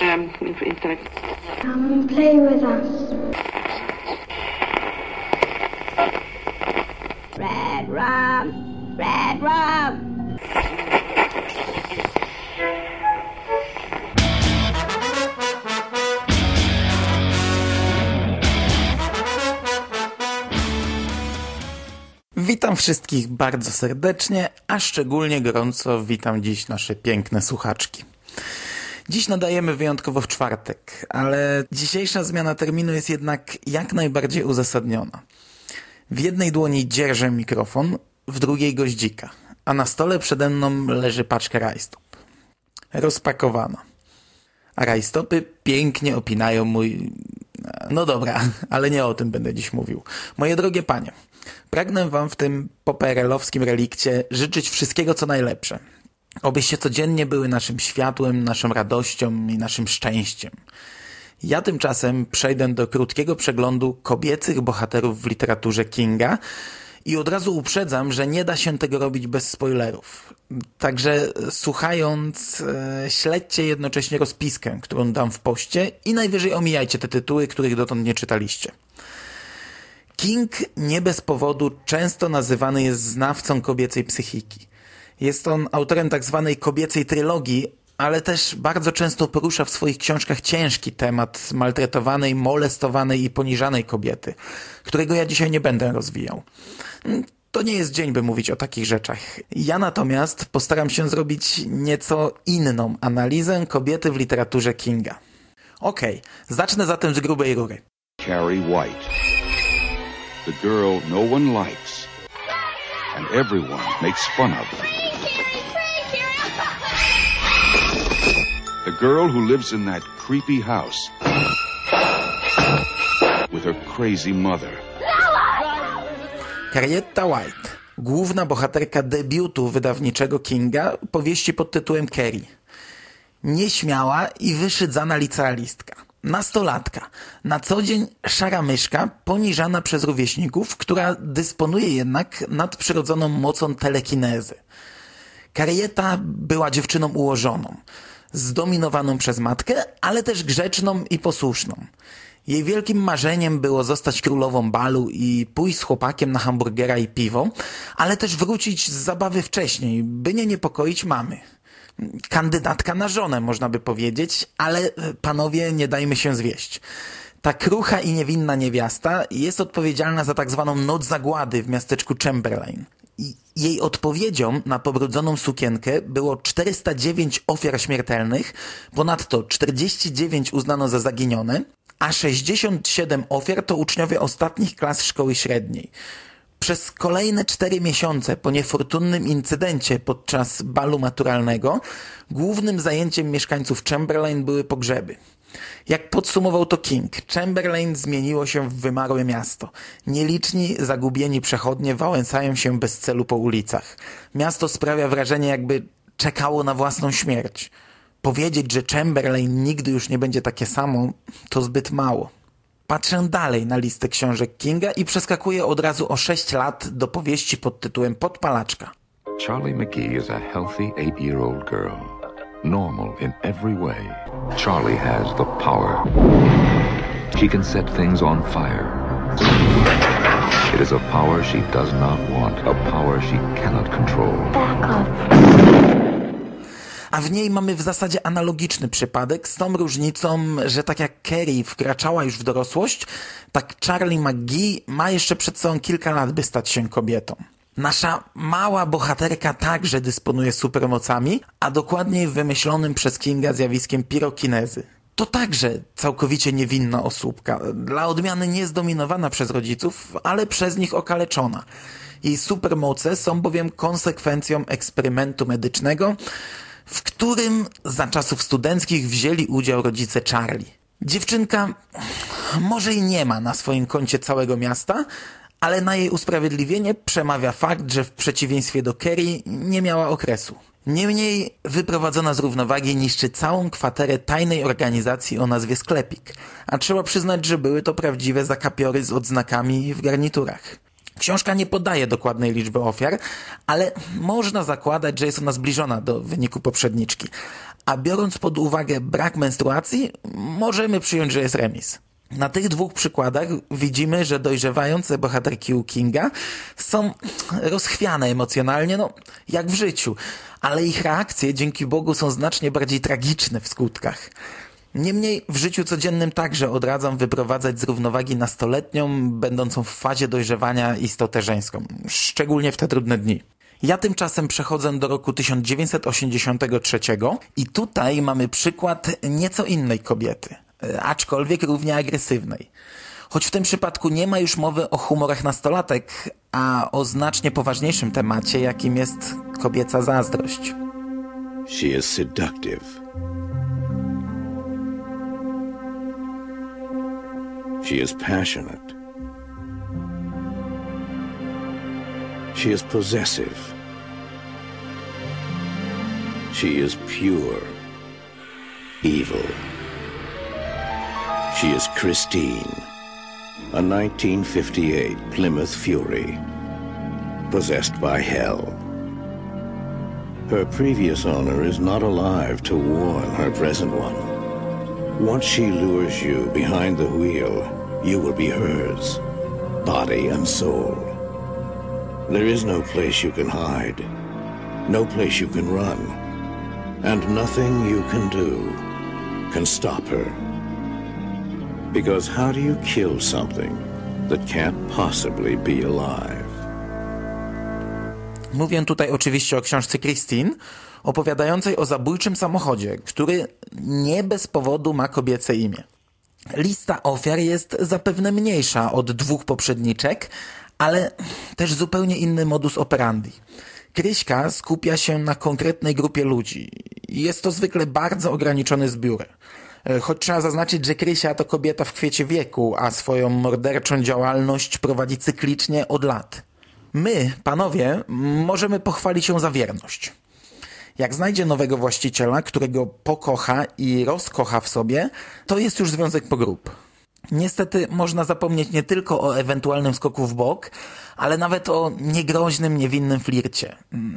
um, instead of Come and play with us. Red rum! Red rum! Witam wszystkich bardzo serdecznie, a szczególnie gorąco witam dziś nasze piękne słuchaczki. Dziś nadajemy wyjątkowo w czwartek, ale dzisiejsza zmiana terminu jest jednak jak najbardziej uzasadniona. W jednej dłoni dzierżę mikrofon, w drugiej goździka, a na stole przede mną leży paczka rajstop. Rozpakowana. A rajstopy pięknie opinają mój... No dobra, ale nie o tym będę dziś mówił. Moje drogie panie, pragnę wam w tym poperelowskim relikcie życzyć wszystkiego co najlepsze. Obyście codziennie były naszym światłem, naszą radością i naszym szczęściem. Ja tymczasem przejdę do krótkiego przeglądu kobiecych bohaterów w literaturze Kinga i od razu uprzedzam, że nie da się tego robić bez spoilerów. Także słuchając, e, śledźcie jednocześnie rozpiskę, którą dam w poście i najwyżej omijajcie te tytuły, których dotąd nie czytaliście. King nie bez powodu często nazywany jest znawcą kobiecej psychiki. Jest on autorem tak zwanej kobiecej trylogii, ale też bardzo często porusza w swoich książkach ciężki temat maltretowanej, molestowanej i poniżanej kobiety, którego ja dzisiaj nie będę rozwijał. To nie jest dzień, by mówić o takich rzeczach. Ja natomiast postaram się zrobić nieco inną analizę kobiety w literaturze Kinga. Okej, okay, zacznę zatem z grubej rury. Carrie White. The girl no one likes, and everyone makes fun of. The girl who lives in that creepy house with her crazy mother. White, główna bohaterka debiutu wydawniczego Kinga, powieści pod tytułem Carrie. Nieśmiała i wyszydzana licealistka. Nastolatka. Na co dzień szara myszka, poniżana przez rówieśników, która dysponuje jednak nadprzyrodzoną mocą telekinezy. Karieta była dziewczyną ułożoną, zdominowaną przez matkę, ale też grzeczną i posłuszną. Jej wielkim marzeniem było zostać królową balu i pójść z chłopakiem na hamburgera i piwo, ale też wrócić z zabawy wcześniej, by nie niepokoić mamy. Kandydatka na żonę, można by powiedzieć, ale e, panowie, nie dajmy się zwieść. Ta krucha i niewinna niewiasta jest odpowiedzialna za tak zwaną noc zagłady w miasteczku Chamberlain. Jej odpowiedzią na pobrudzoną sukienkę było 409 ofiar śmiertelnych, ponadto 49 uznano za zaginione, a 67 ofiar to uczniowie ostatnich klas szkoły średniej. Przez kolejne cztery miesiące po niefortunnym incydencie podczas balu maturalnego głównym zajęciem mieszkańców Chamberlain były pogrzeby. Jak podsumował to King, Chamberlain zmieniło się w wymarłe miasto. Nieliczni, zagubieni przechodnie wałęsają się bez celu po ulicach. Miasto sprawia wrażenie, jakby czekało na własną śmierć. Powiedzieć, że Chamberlain nigdy już nie będzie takie samo, to zbyt mało. Patrzę dalej na listę książek Kinga i przeskakuję od razu o 6 lat do powieści pod tytułem Podpalaczka. Charlie McGee is a healthy eight-year-old girl. Normal in every way. Charlie has the power. She can set things on fire. It is a power she does not want, a power she cannot control. Back off. A w niej mamy w zasadzie analogiczny przypadek, z tą różnicą, że tak jak Kerry wkraczała już w dorosłość, tak Charlie McGee ma jeszcze przed sobą kilka lat, by stać się kobietą. Nasza mała bohaterka także dysponuje supermocami, a dokładniej wymyślonym przez Kinga zjawiskiem pirokinezy. To także całkowicie niewinna osóbka, dla odmiany nie zdominowana przez rodziców, ale przez nich okaleczona. Jej supermoce są bowiem konsekwencją eksperymentu medycznego, w którym za czasów studenckich wzięli udział rodzice Charlie. Dziewczynka może i nie ma na swoim koncie całego miasta, ale na jej usprawiedliwienie przemawia fakt, że w przeciwieństwie do Kerry nie miała okresu. Niemniej wyprowadzona z równowagi niszczy całą kwaterę tajnej organizacji o nazwie Sklepik, a trzeba przyznać, że były to prawdziwe zakapiory z odznakami w garniturach. Książka nie podaje dokładnej liczby ofiar, ale można zakładać, że jest ona zbliżona do wyniku poprzedniczki. A biorąc pod uwagę brak menstruacji, możemy przyjąć, że jest remis. Na tych dwóch przykładach widzimy, że dojrzewające bohaterki u Kinga są rozchwiane emocjonalnie, no jak w życiu, ale ich reakcje dzięki Bogu są znacznie bardziej tragiczne w skutkach. Niemniej w życiu codziennym także odradzam wyprowadzać z równowagi nastoletnią, będącą w fazie dojrzewania istotę żeńską, szczególnie w te trudne dni. Ja tymczasem przechodzę do roku 1983 i tutaj mamy przykład nieco innej kobiety, aczkolwiek równie agresywnej. Choć w tym przypadku nie ma już mowy o humorach nastolatek, a o znacznie poważniejszym temacie, jakim jest kobieca zazdrość. She is seductive. She is passionate. She is possessive. She is pure. Evil. She is Christine, a 1958 Plymouth Fury, possessed by hell. Her previous owner is not alive to warn her present one. Once she lures you behind the wheel, you will be hers, body and soul. There is no place you can hide, no place you can run, and nothing you can do can stop her. Because how do you kill something that can't possibly be alive? Mówię tutaj oczywiście o książce Christine, opowiadającej o zabójczym samochodzie, który nie bez powodu ma kobiece imię. Lista ofiar jest zapewne mniejsza od dwóch poprzedniczek, ale też zupełnie inny modus operandi. Kryśka skupia się na konkretnej grupie ludzi. Jest to zwykle bardzo ograniczony zbiór. Choć trzeba zaznaczyć, że Krysia to kobieta w kwiecie wieku, a swoją morderczą działalność prowadzi cyklicznie od lat. My, panowie, możemy pochwalić się za wierność. Jak znajdzie nowego właściciela, którego pokocha i rozkocha w sobie, to jest już związek po grup. Niestety można zapomnieć nie tylko o ewentualnym skoku w bok, ale nawet o niegroźnym, niewinnym flircie.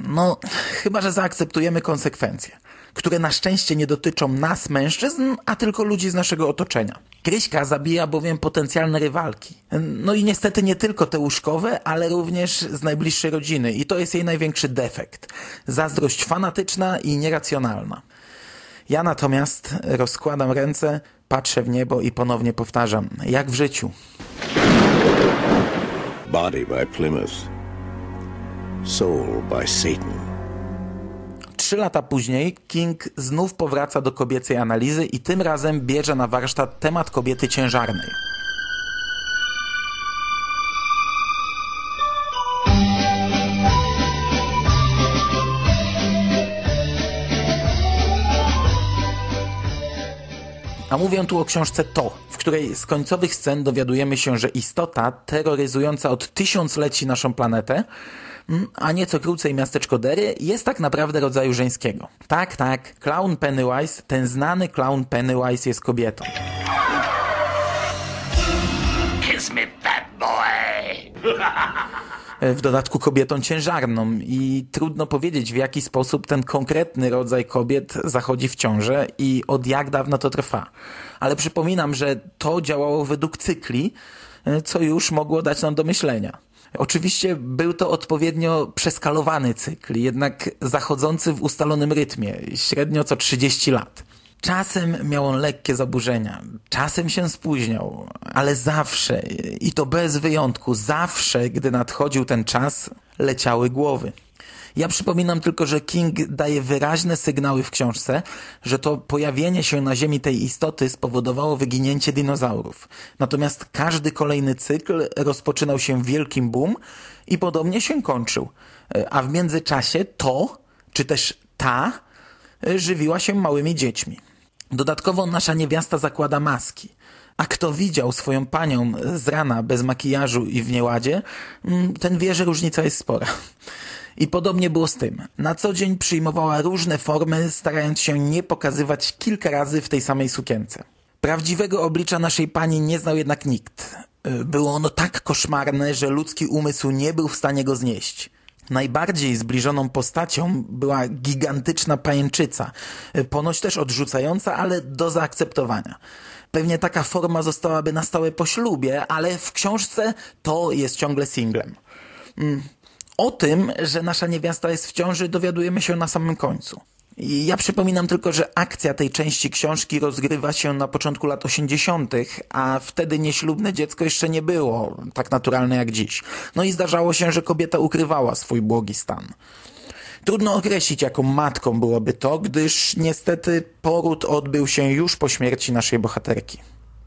No, chyba że zaakceptujemy konsekwencje które na szczęście nie dotyczą nas, mężczyzn, a tylko ludzi z naszego otoczenia. Kryśka zabija bowiem potencjalne rywalki. No i niestety nie tylko te łóżkowe, ale również z najbliższej rodziny i to jest jej największy defekt. Zazdrość fanatyczna i nieracjonalna. Ja natomiast rozkładam ręce, patrzę w niebo i ponownie powtarzam, jak w życiu. Body by Plymouth, soul by Satan. Trzy lata później King znów powraca do kobiecej analizy i tym razem bierze na warsztat temat kobiety ciężarnej. A mówię tu o książce To, w której z końcowych scen dowiadujemy się, że istota terroryzująca od tysiącleci naszą planetę a nieco krócej miasteczko Derry jest tak naprawdę rodzaju żeńskiego. Tak, tak, clown Pennywise, ten znany clown Pennywise jest kobietą. Kiss me, fat boy! w dodatku kobietą ciężarną i trudno powiedzieć w jaki sposób ten konkretny rodzaj kobiet zachodzi w ciążę i od jak dawno to trwa. Ale przypominam, że to działało według cykli, co już mogło dać nam do myślenia. Oczywiście był to odpowiednio przeskalowany cykl, jednak zachodzący w ustalonym rytmie, średnio co 30 lat. Czasem miał on lekkie zaburzenia, czasem się spóźniał, ale zawsze, i to bez wyjątku, zawsze, gdy nadchodził ten czas, leciały głowy. Ja przypominam tylko, że King daje wyraźne sygnały w książce, że to pojawienie się na Ziemi tej istoty spowodowało wyginięcie dinozaurów. Natomiast każdy kolejny cykl rozpoczynał się wielkim boom i podobnie się kończył. A w międzyczasie to, czy też ta, żywiła się małymi dziećmi. Dodatkowo nasza niewiasta zakłada maski. A kto widział swoją panią z rana bez makijażu i w nieładzie, mm, ten wie, że różnica jest spora. I podobnie było z tym. Na co dzień przyjmowała różne formy, starając się nie pokazywać kilka razy w tej samej sukience. Prawdziwego oblicza naszej pani nie znał jednak nikt. Y, Było ono tak koszmarne, że ludzki umysł nie był w stanie go znieść. Najbardziej zbliżoną postacią była gigantyczna pajęczyca, y, ponoć też odrzucająca, ale do zaakceptowania. Pewnie taka forma zostałaby na stałe po ślubie, ale w książce to jest ciągle singlem. O tym, że nasza niewiasta jest w ciąży, dowiadujemy się na samym końcu. I Ja przypominam tylko, że akcja tej części książki rozgrywa się na początku lat 80., a wtedy nieślubne dziecko jeszcze nie było tak naturalne jak dziś. No i zdarzało się, że kobieta ukrywała swój błogi stan. Trudno określić, jaką matką byłoby to, gdyż niestety poród odbył się już po śmierci naszej bohaterki.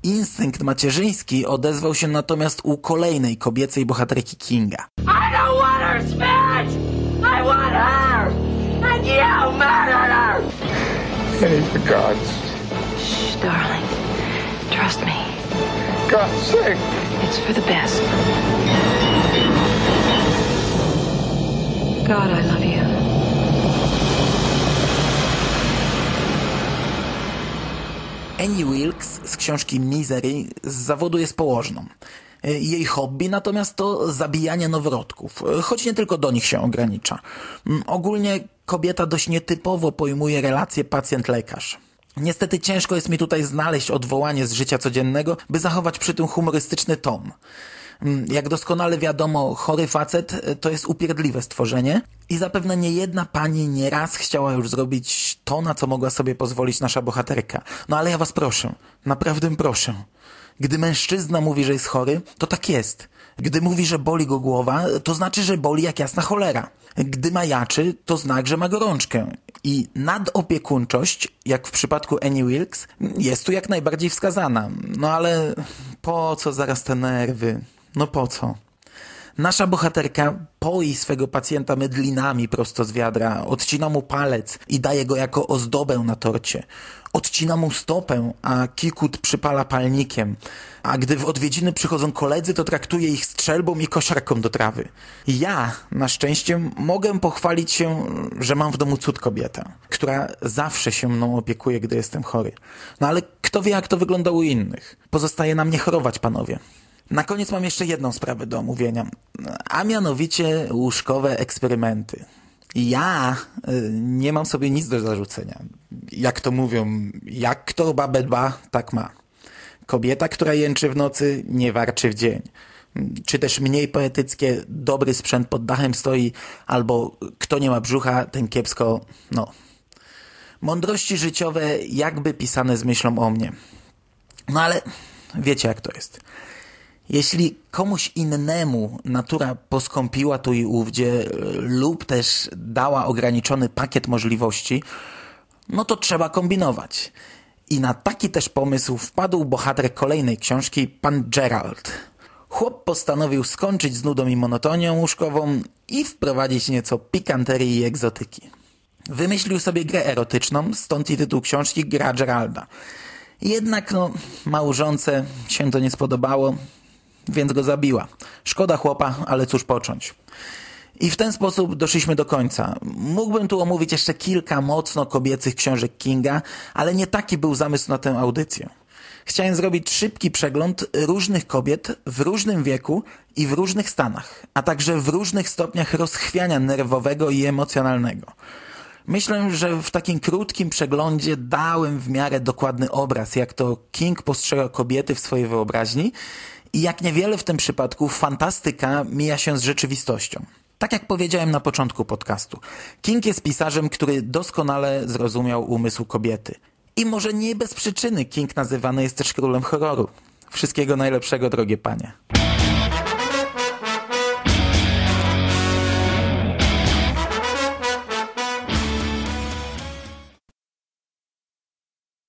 Instynkt macierzyński odezwał się natomiast u kolejnej kobiecej bohaterki Kinga. I don't want her, Spitz! I want her! And you murdered her! Any for God's, Shh, darling. Trust me. God's sake. It's for the best. God, I love you. Annie Wilkes z książki Misery z zawodu jest położną. Jej hobby natomiast to zabijanie noworodków, choć nie tylko do nich się ogranicza. Mm, Ogólnie kobieta dość nietypowo pojmuje relacje pacjent-lekarz. Niestety ciężko jest mi tutaj znaleźć odwołanie z życia codziennego, by zachować przy tym humorystyczny ton. Mm, Jak doskonale wiadomo, chory facet e, to jest upierdliwe stworzenie i zapewne nie jedna pani nieraz chciała już zrobić to, na co mogła sobie pozwolić nasza bohaterka. No ale ja was proszę, naprawdę proszę. Gdy mężczyzna mówi, że jest chory, to tak jest. Gdy mówi, że boli go głowa, to znaczy, że boli jak jasna cholera. Gdy majaczy, to znak, że ma gorączkę. I nadopiekuńczość, jak w przypadku Annie Wilkes, jest tu jak najbardziej wskazana. No ale po co zaraz te nerwy? No po co? Nasza bohaterka poi swego pacjenta mydlinami prosto z wiadra, odcina mu palec i daje go jako ozdobę na torcie. Odcina mu stopę, a kikut przypala palnikiem. A gdy w odwiedziny przychodzą koledzy, to traktuje ich strzelbą i koszarką do trawy. Ja, na szczęście, mogę pochwalić się, że mam w domu cud kobietę, która zawsze się mną opiekuje, gdy jestem chory. No ale kto wie, jak to wygląda u innych. Pozostaje nam nie chorować, panowie. Na koniec mam jeszcze jedną sprawę do omówienia, a mianowicie łóżkowe eksperymenty. Ja y, nie mam sobie nic do zarzucenia. Jak to mówią, jak kto babę dba, tak ma. Kobieta, która jęczy w nocy, nie warczy w dzień. Czy też mniej poetyckie, dobry sprzęt pod dachem stoi, albo kto nie ma brzucha, ten kiepsko, no. Mądrości życiowe jakby pisane z myślą o mnie. No ale wiecie jak to jest. Jeśli komuś innemu natura poskąpiła tu i ówdzie lub też dała ograniczony pakiet możliwości, no to trzeba kombinować. I na taki też pomysł wpadł bohater kolejnej książki, pan Gerald. Chłop postanowił skończyć z nudą i monotonią łóżkową i wprowadzić nieco pikanterii i egzotyki. Wymyślił sobie grę erotyczną, stąd i tytuł książki Gra Geralda. Jednak no, małżonce się to nie spodobało, więc go zabiła. Szkoda chłopa, ale cóż począć. I w ten sposób doszliśmy do końca. Mógłbym tu omówić jeszcze kilka mocno kobiecych książek Kinga, ale nie taki był zamysł na tę audycję. Chciałem zrobić szybki przegląd różnych kobiet w różnym wieku i w różnych stanach, a także w różnych stopniach rozchwiania nerwowego i emocjonalnego. Myślę, że w takim krótkim przeglądzie dałem w miarę dokładny obraz, jak to King postrzega kobiety w swojej wyobraźni i jak niewiele w tym przypadku fantastyka mija się z rzeczywistością. Tak jak powiedziałem na początku podcastu, King jest pisarzem, który doskonale zrozumiał umysł kobiety. I może nie bez przyczyny King nazywany jest też królem horroru. Wszystkiego najlepszego, drogie panie.